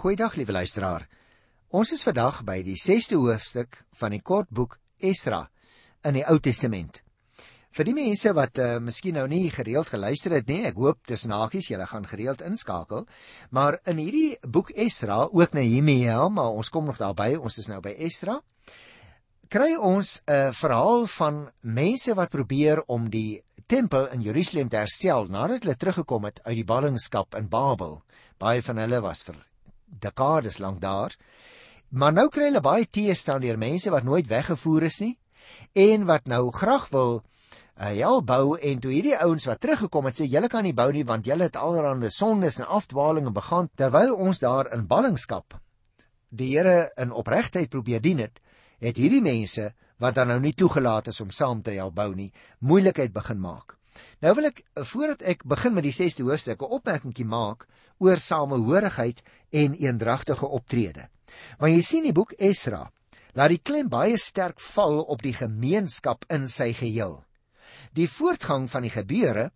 Goeiedag liewe luisteraar. Ons is vandag by die 6ste hoofstuk van die kort boek Esra in die Ou Testament. Vir die mense wat uh, miskien nou nie gereeld geluister het nie, ek hoop dis nagies julle gaan gereeld inskakel, maar in hierdie boek Esra, ook Nehemia, maar ons kom nog daarby, ons is nou by Esra, kry ons 'n uh, verhaal van mense wat probeer om die tempel in Jerusalem te herstel nadat hulle teruggekom het uit die ballingskap in Babel. Baie van hulle was vir dekades lank daar. Maar nou kry hulle baie teestand deur mense wat nooit weggevoer is nie en wat nou graag wil uh, hel bou en toe hierdie ouens wat teruggekom het sê julle kan nie bou nie want julle het allerlei sondes en afdwalinge begaan terwyl ons daar in ballingskap die Here in opregtheid probeer dien het het hierdie mense wat dan nou nie toegelaat is om saam te help bou nie moeilikheid begin maak Nou wil ek voordat ek begin met die 6de hoofstuk 'n opmerkingie maak oor samehorigheid en eendragtige optrede. Want jy sien die boek Esra laat die klem baie sterk val op die gemeenskap in sy geheel. Die voortgang van die gebeure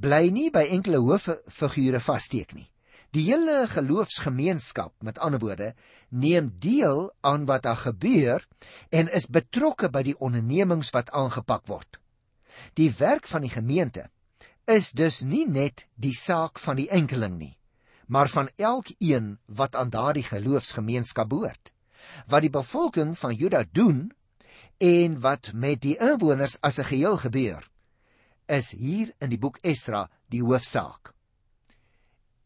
bly nie by enkele hooffigure vassteek nie. Die hele geloofsgemeenskap, met ander woorde, neem deel aan wat daar gebeur en is betrokke by die ondernemings wat aangepak word. Die werk van die gemeente is dus nie net die saak van die enkeling nie, maar van elkeen wat aan daardie geloofsgemeenskap behoort. Wat die bevolking van Juda doen en wat met die inwoners as 'n geheel gebeur, is hier in die boek Esra die hoofsaak.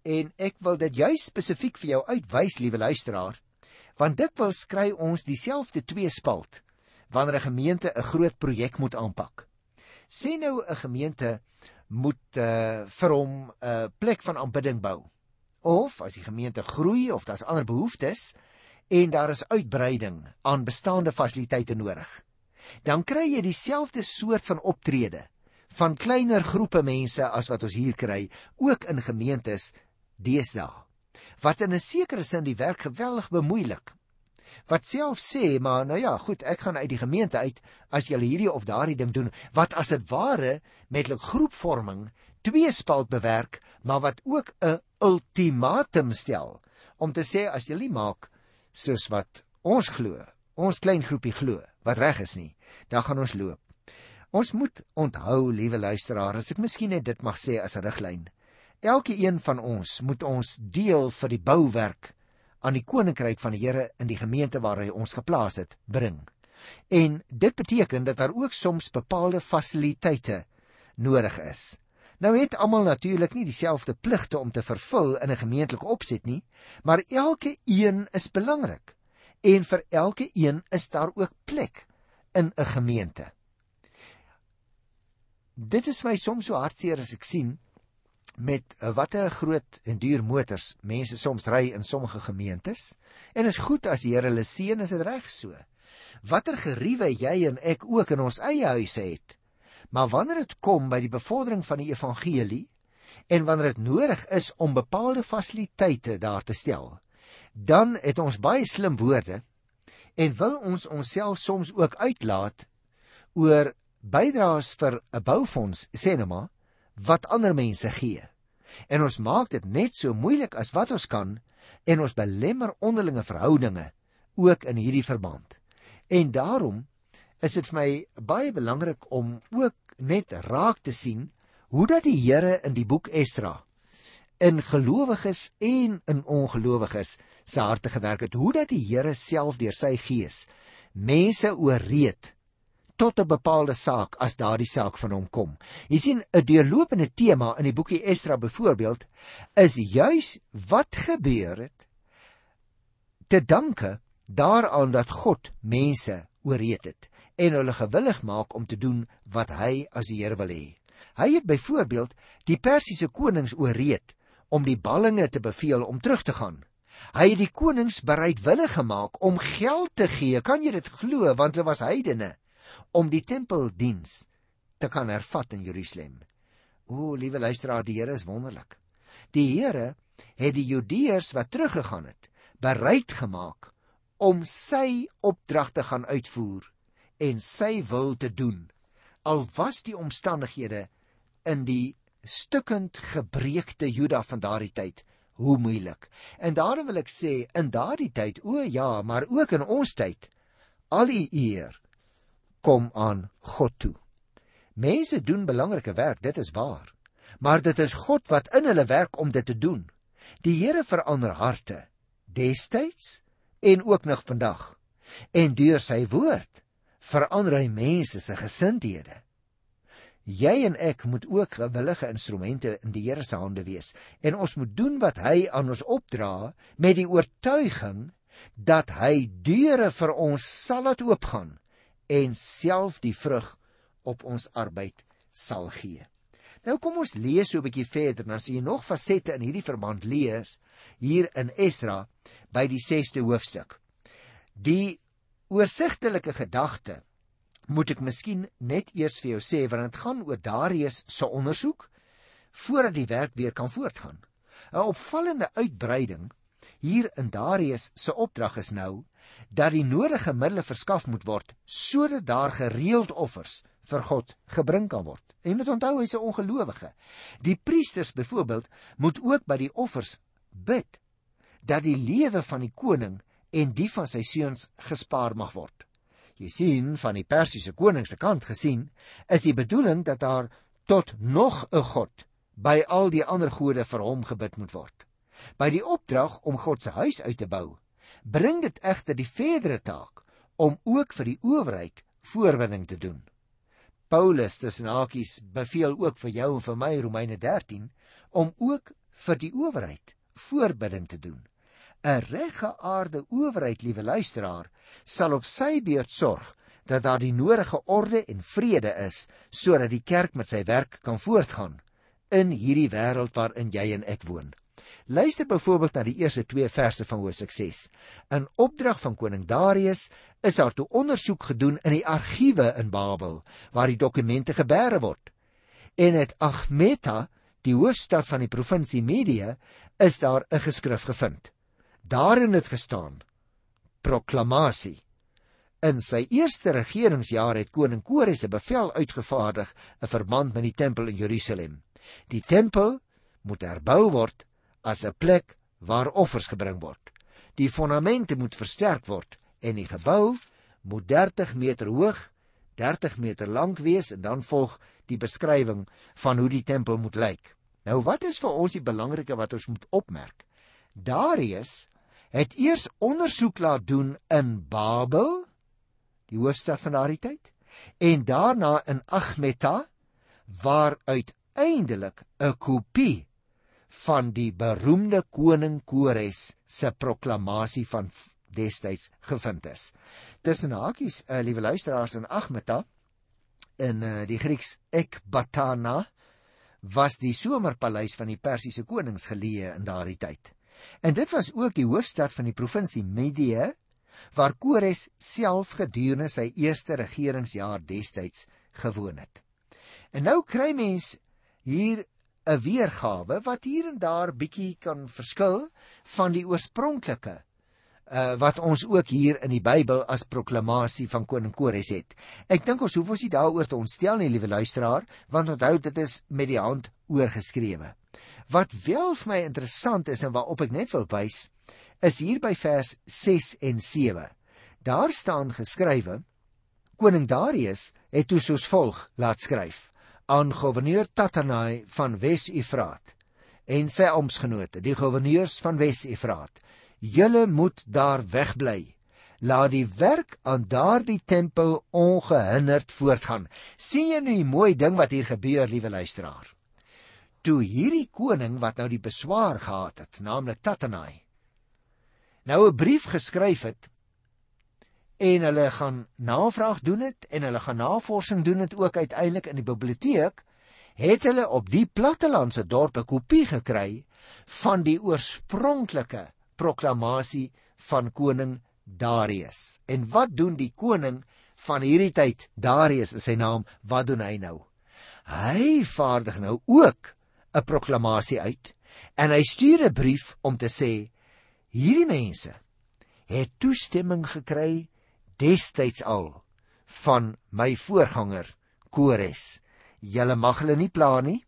En ek wil dit juis spesifiek vir jou uitwys, liewe luisteraar, want dikwels kry ons dieselfde twee spalt wanneer 'n gemeente 'n groot projek moet aanpak. Sê nou 'n gemeente moet uh, vir hom 'n uh, plek van aanbidding bou. Of as die gemeente groei of daar's ander behoeftes en daar is uitbreiding aan bestaande fasiliteite nodig, dan kry jy dieselfde soort van optrede van kleiner groepe mense as wat ons hier kry, ook in gemeentes deesdae. Wat in 'n sekere sin die werk geweldig bemoeilik wat self sê maar nou ja goed ek gaan uit die gemeente uit as julle hierdie of daardie ding doen wat as dit ware met 'n groepvorming twee spalt bewerk maar wat ook 'n ultimatum stel om te sê as julle maak soos wat ons glo ons klein groepie glo wat reg is nie dan gaan ons loop. Ons moet onthou liewe luisteraars as ek miskien net dit mag sê as 'n riglyn elke een van ons moet ons deel vir die bouwerk aan die koninkryk van die Here in die gemeente waar hy ons geplaas het bring. En dit beteken dat daar ook soms bepaalde fasiliteite nodig is. Nou het almal natuurlik nie dieselfde pligte om te vervul in 'n gemeentelike opset nie, maar elke een is belangrik. En vir elke een is daar ook plek in 'n gemeente. Dit is my soms so hartseer as ek sien met watter groot en duur motors mense soms ry in sommige gemeentes en is goed as die Here hulle seën is dit reg so. Watter geriewe jy en ek ook in ons eie huise het. Maar wanneer dit kom by die bevordering van die evangelie en wanneer dit nodig is om bepaalde fasiliteite daar te stel, dan het ons baie slim woorde en wil ons onsself soms ook uitlaat oor bydraes vir 'n boufonds sê nou maar wat ander mense gee. En ons maak dit net so moeilik as wat ons kan en ons belemmer onderlinge verhoudinge ook in hierdie verband. En daarom is dit vir my baie belangrik om ook net raak te sien hoe dat die Here in die boek Esra in gelowiges en in ongelowiges se harte gewerk het, hoe dat die Here self deur sy gees mense ooreed tot 'n bepaalde saak as daardie saak van hom kom. Jy sien 'n deurlopende tema in die boekie Esdra byvoorbeeld is juis wat gebeur het te danke daaraan dat God mense ooreed het en hulle gewillig maak om te doen wat hy as die Here wil hê. Hy het byvoorbeeld die Persiese konings ooreed om die ballinge te beveel om terug te gaan. Hy het die konings bereidwillig gemaak om geld te gee. Kan jy dit glo want hulle was heidene? Om die tempeldiens te kan hervat in Jerusalem. O, liewe luisteraar, die Here is wonderlik. Die Here het die Judeërs wat teruggegaan het, bereid gemaak om sy opdrag te gaan uitvoer en sy wil te doen. Al was die omstandighede in die stukkend gebreekte Juda van daardie tyd hoe moeilik. En daarom wil ek sê in daardie tyd, o ja, maar ook in ons tyd, al die eer kom aan God toe. Mense doen belangrike werk, dit is waar. Maar dit is God wat in hulle werk om dit te doen. Die Here verander harte destyds en ook nog vandag. En deur sy woord verander hy mense se gesindhede. Jy en ek moet ook gewillige instrumente in die Here se hande wees en ons moet doen wat hy aan ons opdra met die oortuiging dat hy deure vir ons sal laat oopgaan en self die vrug op ons arbeid sal gee. Nou kom ons lees so 'n bietjie verder, dan sien jy nog fasette in hierdie verband lees hier in Esra by die 6ste hoofstuk. Die oorsigtelike gedagte moet ek miskien net eers vir jou sê want dit gaan oor Darius se ondersoek voordat die werk weer kan voortgaan. 'n Opvallende uitbreiding hier in Darius se opdrag is nou dat die nodige middele verskaf moet word sodat daar gereeld offers vir God gebring kan word. En moet onthou hy's 'n ongelowige. Die priesters byvoorbeeld moet ook by die offers bid dat die lewe van die koning en die van sy seuns gespaar mag word. Jy sien van die Persiese koning se kant gesien is die bedoeling dat daar tot nog 'n god by al die ander gode vir hom gebid moet word. By die opdrag om God se huis uit te bou, bring dit egter die verdere taak om ook vir die owerheid voorwinning te doen. Paulus tussen hakies beveel ook vir jou en vir my Romeine 13 om ook vir die owerheid voorbidding te doen. 'n Reggeaarde owerheid, liewe luisteraar, sal op sy beurt sorg dat daar die nodige orde en vrede is sodat die kerk met sy werk kan voortgaan in hierdie wêreld waarin jy en ek woon. Luister byvoorbeeld na die eerste 2 verse van Hosea 6. In opdrag van koning Darius is daar toe ondersoek gedoen in die argiewe in Babel waar die dokumente gebeere word. En het Achmeta, die hoofstad van die provinsie Media, is daar 'n geskrif gevind. Daarin het gestaan: Proklamasie. In sy eerste regeringsjaar het koning Kores 'n bevel uitgevaardig in verband met die tempel in Jerusalem. Die tempel moet herbou word as 'n plek waar offers gebring word. Die fondamente moet versterk word en die gebou moet 30 meter hoog, 30 meter lank wees en dan volg die beskrywing van hoe die tempel moet lyk. Nou wat is vir ons die belangrike wat ons moet opmerk? Darius het eers ondersoek laat doen in Babel, die hoofstad van daardie tyd, en daarna in Agmeta waar uiteindelik 'n kopie van die beroemde koning Kores se proklamasie van destyds gevind is. Tussen hakies, uh, liewe luisteraars in Agmeta in uh, die Grieks Ekbatana was die somerpaleis van die Persiese konings geleë in daardie tyd. En dit was ook die hoofstad van die provinsie Media waar Kores self gedurende sy eerste regeringsjaar destyds gewoon het. En nou kry mens hier 'n weergawe wat hier en daar bietjie kan verskil van die oorspronklike uh wat ons ook hier in die Bybel as proklamasie van koning Kores het. Ek dink ons hoef ons nie daaroor te ontstel nie, liewe luisteraar, want onthou dit is met die hand oorgeskrewe. Wat wel vir my interessant is en waarop ek net wil wys, is hier by vers 6 en 7. Daar staan geskrywe: Koning Darius het toe soos volg laat skryf: aan gouverneur Tatanai van Wes-Efraat en sy oomsgenote, die gouverneurs van Wes-Efraat. Julle moet daar wegbly. Laat die werk aan daardie tempel ongehinderd voortgaan. sien jy nou die mooi ding wat hier gebeur, liewe luisteraar? Toe hierdie koning wat nou die beswaar gehad het, naamlik Tatanai, nou 'n brief geskryf het en hulle gaan navraag doen dit en hulle gaan navorsing doen dit ook uiteindelik in die biblioteek het hulle op die plattelandse dorpe kopie gekry van die oorspronklike proklamasie van koning Darius. En wat doen die koning van hierdie tyd? Darius is sy naam. Wat doen hy nou? Hy vaardig nou ook 'n proklamasie uit en hy stuur 'n brief om te sê hierdie mense het toestemming gekry destyds al van my voorganger Kores. Julle mag hulle nie pla nie.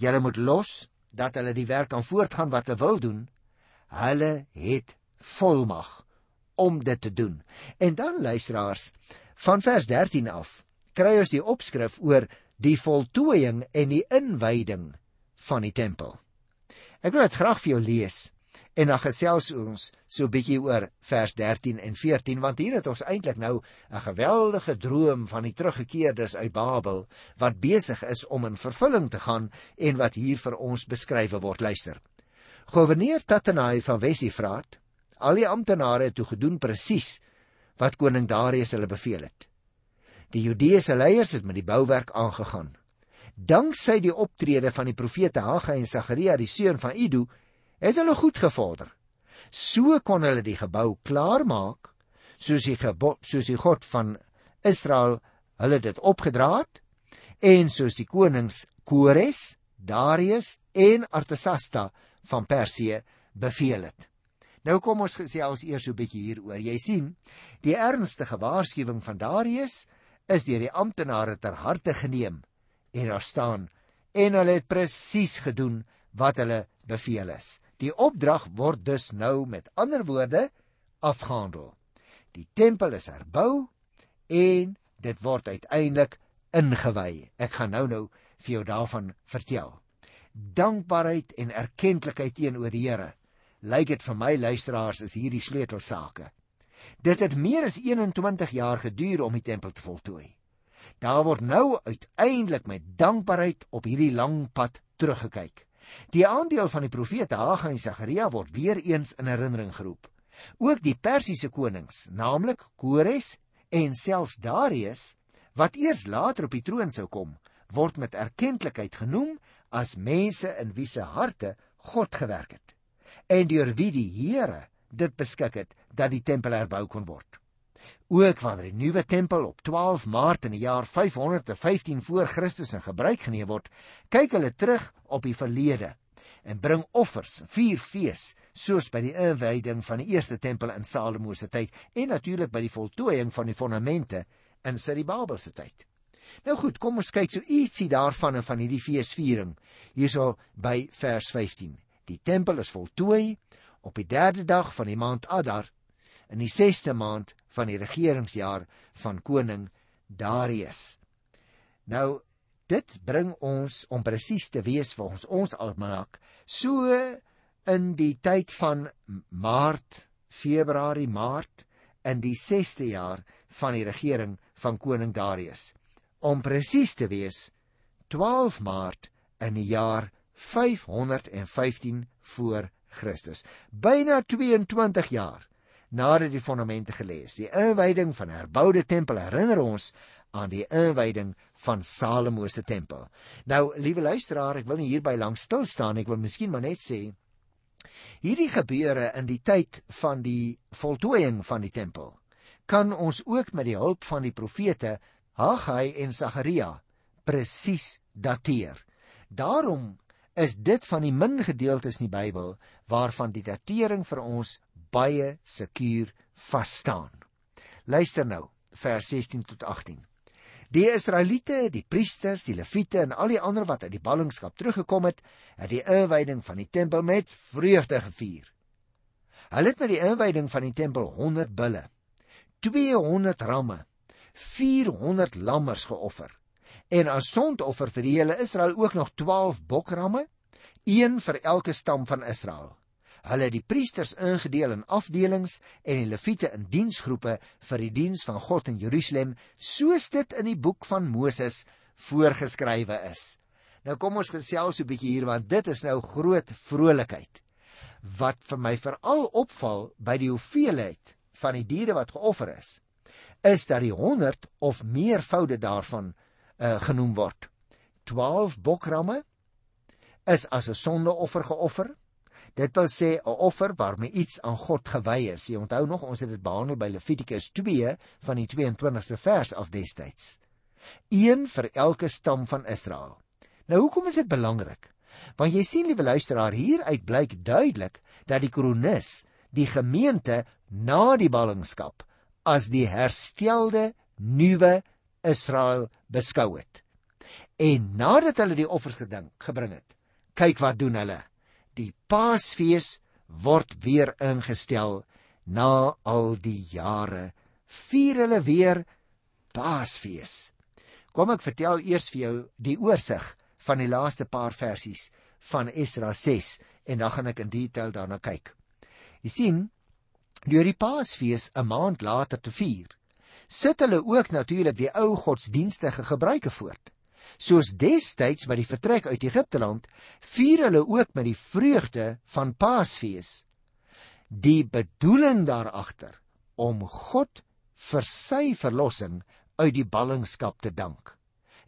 Julle moet los dat hulle die werk kan voortgaan wat hulle wil doen, hulle het volmag om dit te doen. En dan luisteraars, van vers 13 af, kry ons die opskrif oor die voltooiing en die inwyding van die tempel. Ek wil dit graag vir jou lees en dan gesels ons so 'n bietjie oor vers 13 en 14 want hier het ons eintlik nou 'n geweldige droom van die teruggekeerdes uit Babel wat besig is om in vervulling te gaan en wat hier vir ons beskryf word luister. Gouverneur Tatenai van Wesifraat Al die amptenare het toe gedoen presies wat koning Darius hulle beveel het. Die Judeese leiers het met die bouwerk aangegaan. Danksy die optrede van die profete Haggai en Sagaria, die seun van Ido, het hulle goed gevorder. So kon hulle die gebou klaarmaak soos die gebod, soos die God van Israel hulle dit opgedra het en soos die konings Kores, Darius en Artasasta van Persië beveel het. Nou kom ons gesels eers so 'n bietjie hieroor. Jy sien, die ernstige waarskuwing van Darius is deur die amptenare ter harte geneem en daar staan en hulle het presies gedoen wat hulle beveel is. Die opdrag word dus nou met ander woorde afgehandel. Die tempel is herbou en dit word uiteindelik ingewy. Ek gaan nou nou vir jou daarvan vertel. Dankbaarheid en erkenklikheid teenoor die Here lyk dit vir my luisteraars is hierdie sleutelsake. Dit het meer as 21 jaar geduur om die tempel te voltooi. Daar word nou uiteindelik met dankbaarheid op hierdie lang pad teruggekyk. Die aandeel van die profete Haggai en Sagaria word weer eens in herinnering geroep. Ook die Persiese konings, naamlik Kores en selfs Darius, wat eers later op die troon sou kom, word met erkenklikheid genoem as mense in wie se harte God gewerk het en deur wie die Here dit beskik het dat die tempel herbou kon word. Ook wanneer die nuwe tempel op 12 Maart in die jaar 515 voor Christus in gebruik geneem word, kyk hulle terug op die verlede en bring offers, vier fees, soos by die inwyding van die eerste tempel in Salomo se tyd en natuurlik by die voltooiing van die fondamente in Siribabel se tyd. Nou goed, kom ons kyk so ietsie daarvan en van hierdie feesviering hierso by vers 15. Die tempel is voltooi op die 3de dag van die maand Adar in die 6ste maand van die regeringsjaar van koning Darius. Nou dit bring ons om presies te wees volgens ons almanak so in die tyd van Maart, Februarie, Maart in die 6ste jaar van die regering van koning Darius. Om presies te wees 12 Maart in die jaar 515 voor Christus. Byna 22 jaar nadat die fondamente gelê is. Die inwyding van 'n herboude tempel herinner ons aan die inwyding van Salomo se tempel. Nou, liewe luisteraar, ek wil nie hierby lank stil staan nie. Ek wil miskien maar net sê hierdie gebeure in die tyd van die voltooiing van die tempel kan ons ook met die hulp van die profete Haggai en Sagaria presies dateer. Daarom is dit van die min gedeeltes in die Bybel waarvan die datering vir ons baie sekuur vas staan. Luister nou, vers 16 tot 18. Die Israeliete, die priesters, die leviete en al die ander wat uit die ballingskap teruggekom het, het die inwyding van die tempel met vreugde gevier. Hulle het met die inwyding van die tempel 100 bulle, 200 ramme, 400 lammers geoffer en as sondoffer vir die hele Israel ook nog 12 bokramme, een vir elke stam van Israel. Hulle het die priesters ingedeel in afdelings en die leviete in diensgroepe vir die diens van God in Jerusalem, soos dit in die boek van Moses voorgeskrywe is. Nou kom ons gesels so 'n bietjie hier want dit is nou groot vrolikheid. Wat vir my veral opval by die hoeveelheid van die diere wat geoffer is, is dat die 100 of meer voude daarvan uh, genoem word. 12 bokramme is as 'n sondeoffer geoffer. Dit wil sê 'n offer waarmee iets aan God gewy is. Jy onthou nog ons het dit behandel by Levitikus 2 van die 22ste vers af destyds. Een vir elke stam van Israel. Nou hoekom is dit belangrik? Want jy sien liewe luisteraar, hieruit blyk duidelik dat die kronikus die gemeente na die ballingskap as die herstelde nuwe Israel beskou het. En nadat hulle die offers gedink gebring het, kyk wat doen hulle. Die Paasfees word weer ingestel na al die jare. Vier hulle weer Paasfees. Kom ek vertel eers vir jou die oorsig van die laaste paar versies van Esra 6 en dan gaan ek in detail daarna kyk. Jy sien, deur die Paasfees 'n maand later te vier, sit hulle ook natuurlik die ou godsdienstige gebruike voort. Soos destyds by die vertrek uit Egipte land, vier hulle ook met die vreugde van Paasfees. Die bedoeling daar agter om God vir sy verlossing uit die ballingskap te dank.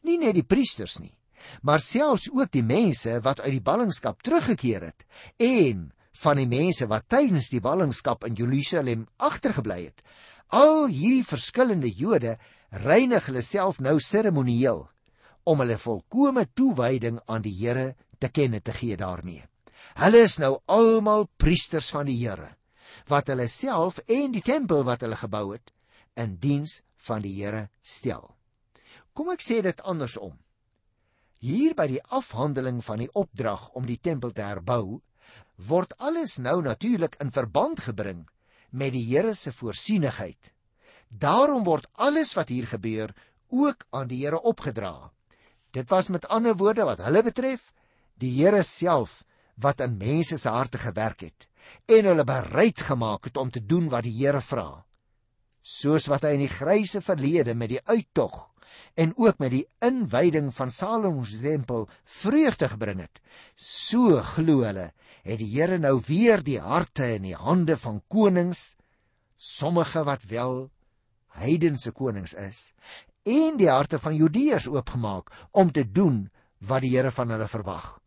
Nie net die priesters nie, maar selfs ook die mense wat uit die ballingskap teruggekeer het en van die mense wat tydens die ballingskap in Jerusalem agtergebly het. Al hierdie verskillende Jode reinig hulle self nou seremonieel om hulle volkomme toewyding aan die Here te kenne te gee daarmee. Hulle is nou almal priesters van die Here wat hulle self en die tempel wat hulle gebou het in diens van die Here stel. Kom ek sê dit andersom. Hier by die afhandeling van die opdrag om die tempel te herbou, word alles nou natuurlik in verband gebring met die Here se voorsienigheid. Daarom word alles wat hier gebeur ook aan die Here opgedra. Dit was met ander woorde wat hulle betref, die Here self wat in mense se harte gewerk het en hulle bereid gemaak het om te doen wat die Here vra. Soos wat hy in die gryse verlede met die uittog en ook met die inwyding van Salomo se tempel vreugde gebring het, so glo hulle het die Here nou weer die harte in die hande van konings, sommige wat wel heidense konings is, en die harte van Judeërs oopgemaak om te doen wat die Here van hulle verwag.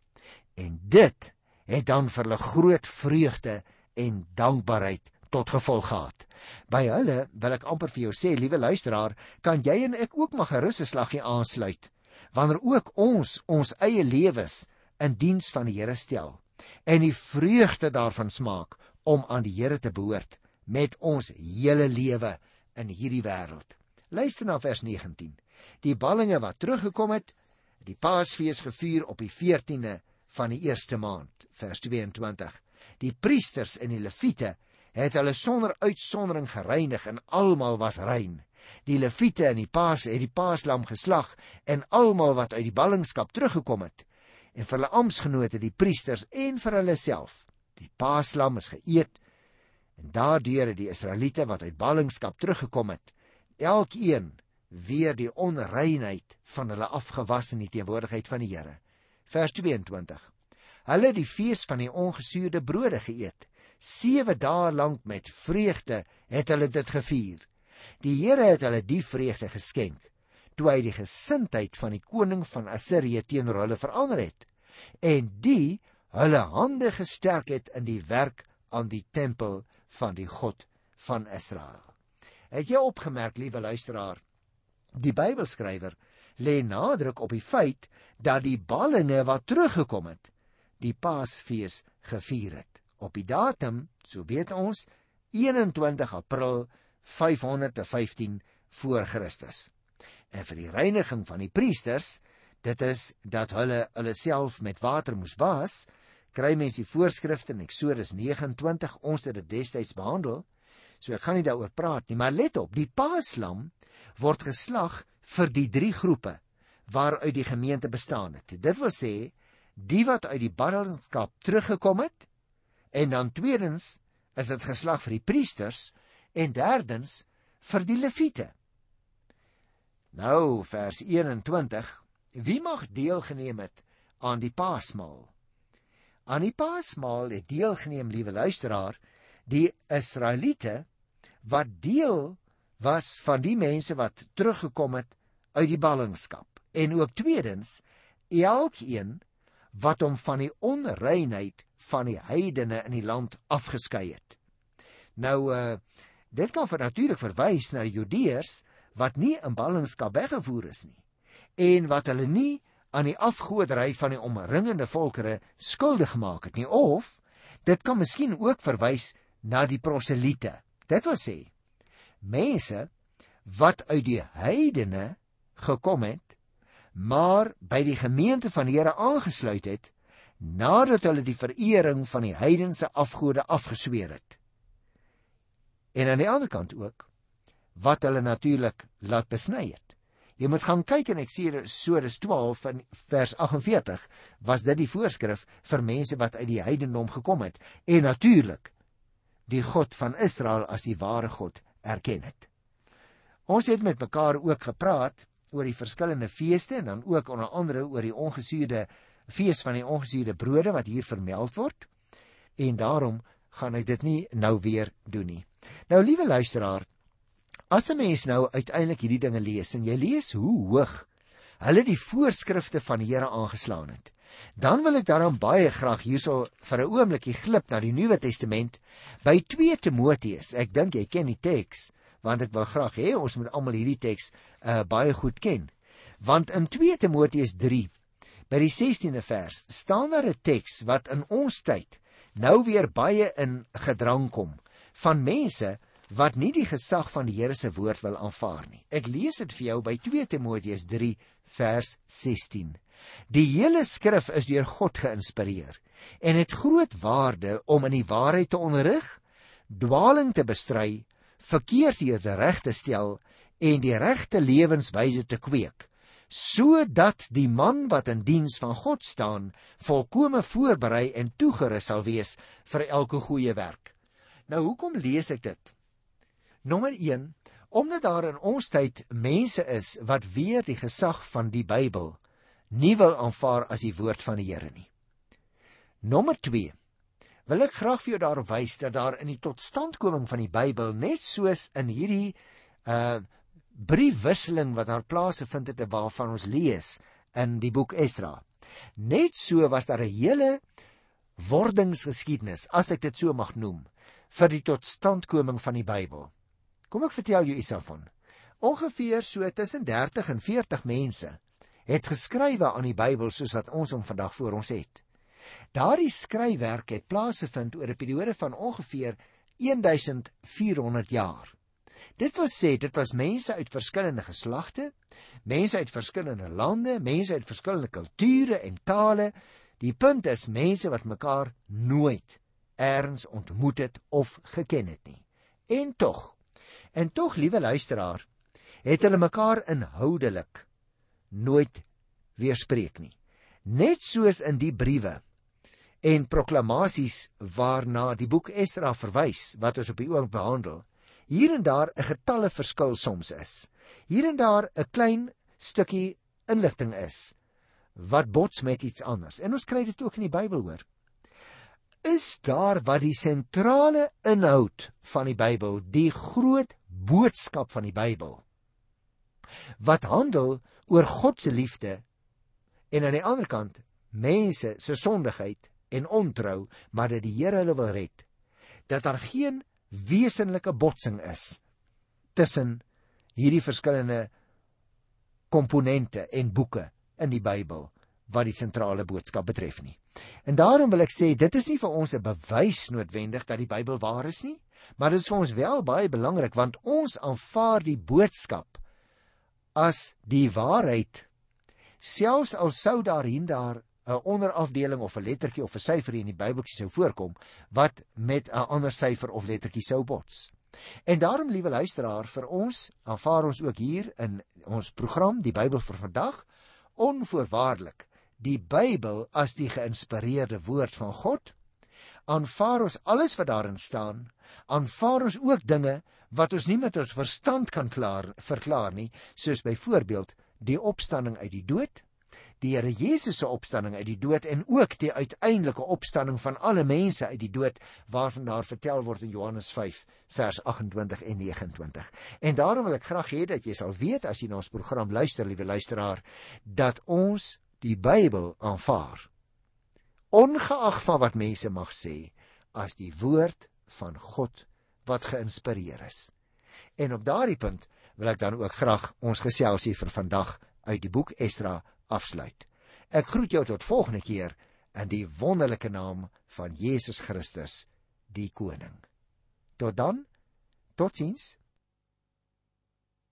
En dit het dan vir hulle groot vreugde en dankbaarheid tot gevolg gehad. By hulle wil ek amper vir jou sê, liewe luisteraar, kan jy en ek ook maar gerus 'n slaggie aansluit wanneer ook ons ons eie lewens in diens van die Here stel en die vreugde daarvan smaak om aan die Here te behoort met ons hele lewe in hierdie wêreld. Luister na vers 19. Die ballinge wat teruggekom het, die Paasfees gevier op die 14de van die eerste maand, vers 22. Die priesters en die leviete het hulle sonder uitsondering gereinig en almal was rein. Die leviete en die paas het die paaslam geslag en almal wat uit die ballingskap teruggekom het en vir hulle amptgenote die priesters en vir hulle self. Die paaslam is geëet en daardeur het die Israeliete wat uit ballingskap teruggekom het elkeen weer die onreinheid van hulle afgewas in die teenwoordigheid van die Here. Vers 22. Hulle het die fees van die ongesuurde brode geëet. 7 dae lank met vreugde het hulle dit gevier. Die Here het hulle die vreugde geskenk toe hy die gesindheid van die koning van Assirië teenoor hulle verander het en die hulle hande gesterk het in die werk aan die tempel van die God van Israel. Het jy opgemerk, liewe luisteraar, die Bybelskrywer lê nadruk op die feit dat die ballinge wat teruggekom het, die Paasfees gevier het. Op die datum, so weet ons, 21 April 515 voor Christus. En vir die reiniging van die priesters, dit is dat hulle hulle self met water moes was, kry mens die voorskrifte in Eksodus 29, ons het dit destyds behandel. So ek gaan nie daaroor praat nie, maar let op, die Paaslam word geslag vir die drie groepe waaruit die gemeente bestaan het. Dit wil sê die wat uit die ballingskap teruggekom het en dan tweedens is dit geslag vir die priesters en derdens vir die leviete. Nou vers 21 Wie mag deelgeneem het aan die Paasmaal? Aan die Paasmaal het deelgeneem, liewe luisteraar, die Israeliete wat deel was van die mense wat teruggekom het uit die ballingskap en ook tweedens elkeen wat hom van die onreinheid van die heidene in die land afgeskei het. Nou uh dit kan vir natuurlik verwys na die Judeërs wat nie in ballingskap weggevoer is nie en wat hulle nie aan die afgoderry van die omringende volkere skuldig gemaak het nie of dit kan miskien ook verwys na die proseliete. Dit wil sê mense wat uit die heidene gekom het, maar by die gemeente van die Here aangesluit het nadat hulle die verering van die heidense afgode afgesweer het. En aan die ander kant ook wat hulle natuurlik laat besny het. Jy moet gaan kyk in Eksodus 12 van vers 48 was dit die voorskrif vir mense wat uit die heidendom gekom het en natuurlik die God van Israel as die ware God erken het. Ons het met mekaar ook gepraat oor die verskillende feeste en dan ook onder andere oor die ongesuurde fees van die ongesuurde brode wat hier vermeld word. En daarom gaan ek dit nie nou weer doen nie. Nou liewe luisteraar, as 'n mens nou uiteindelik hierdie dinge lees en jy lees hoe hoog hulle die voorskrifte van die Here aangeslaan het, dan wil ek daarom baie graag hierso vir 'n oombliekie glip na die Nuwe Testament by 2 Timoteus. Ek dink jy ken die teks want ek wil graag hê ons moet almal hierdie teks uh, baie goed ken. Want in 2 Timoteus 3 by die 16de vers staan daar 'n teks wat in ons tyd nou weer baie in gedrang kom van mense wat nie die gesag van die Here se woord wil aanvaar nie. Ek lees dit vir jou by 2 Timoteus 3 vers 16. Die hele skrif is deur God geïnspireer en het groot waarde om in die waarheid te onderrig, dwaling te bestry, verkeerde reg te stel en die regte lewenswyse te kweek sodat die man wat in diens van God staan volkome voorberei en toegerus sal wees vir elke goeie werk. Nou hoekom lees ek dit? Nommer 1 omdat daar in ons tyd mense is wat weer die gesag van die Bybel nie wil aanvaar as die woord van die Here nie. Nommer wil ek graag vir jou daarop wys dat daar in die totstandkoming van die Bybel net soos in hierdie uh briefwisseling wat daar plaasgevind het waarvan ons lees in die boek Esdra. Net so was daar 'n hele wordingsgeskiedenis, as ek dit so mag noem, vir die totstandkoming van die Bybel. Kom ek vertel jou iets daarvan. Ongeveer so tussen 30 en 40 mense het geskrywe aan die Bybel soos wat ons hom vandag voor ons het. Daardie skryfwerk het plaasgevind oor 'n periode van ongeveer 1400 jaar. Dit wil sê dit was mense uit verskillende geslagte, mense uit verskillende lande, mense uit verskillende kulture en tale. Die punt is mense wat mekaar nooit eers ontmoet het of geken het nie. En tog, en tog liewe luisteraar, het hulle mekaar inhoudelik nooit weerspreek nie. Net soos in die briewe en proklamasies waarna die boek Esdra verwys wat ons op die oomblik behandel. Hier en daar 'n getalle verskil soms is. Hier en daar 'n klein stukkie inligting is wat bots met iets anders. En ons kry dit ook in die Bybel hoor. Is daar wat die sentrale inhoud van die Bybel, die groot boodskap van die Bybel wat handel oor God se liefde en aan die ander kant mense se sondigheid en ontrou, maar dat die Here hulle wil red. Dat daar geen wesenlike botsing is tussen hierdie verskillende komponente en boeke in die Bybel wat die sentrale boodskap betref nie. En daarom wil ek sê dit is nie vir ons 'n bewys noodwendig dat die Bybel waar is nie, maar dit is vir ons wel baie belangrik want ons aanvaar die boodskap as die waarheid selfs al sou daar hier daar 'n onderafdeling of 'n lettertjie of 'n syfer in die Bybeltjie sou voorkom wat met 'n ander syfer of lettertjie sou bots. En daarom, liewe luisteraar, vir ons aanvaar ons ook hier in ons program die Bybel vir vandag onvoorwaardelik die Bybel as die geïnspireerde woord van God. Aanvaar ons alles wat daarin staan, aanvaar ons ook dinge wat ons nie met ons verstand kan klaar verklaar nie, soos byvoorbeeld die opstanding uit die dood die Here Jesus se opstanding uit die dood en ook die uiteindelike opstanding van alle mense uit die dood waarvan daar vertel word in Johannes 5 vers 28 en 29. En daarom wil ek graag hê dat jy sal weet as jy na ons program luister, liewe luisteraar, dat ons die Bybel aanvaar. Ongeag van wat mense mag sê, as die woord van God wat geïnspireer is. En op daardie punt wil ek dan ook graag ons geselsie vir vandag uit die boek Esdra afsluit. Ek groet jou tot volgende keer in die wonderlike naam van Jesus Christus, die koning. Tot dan. Totsiens.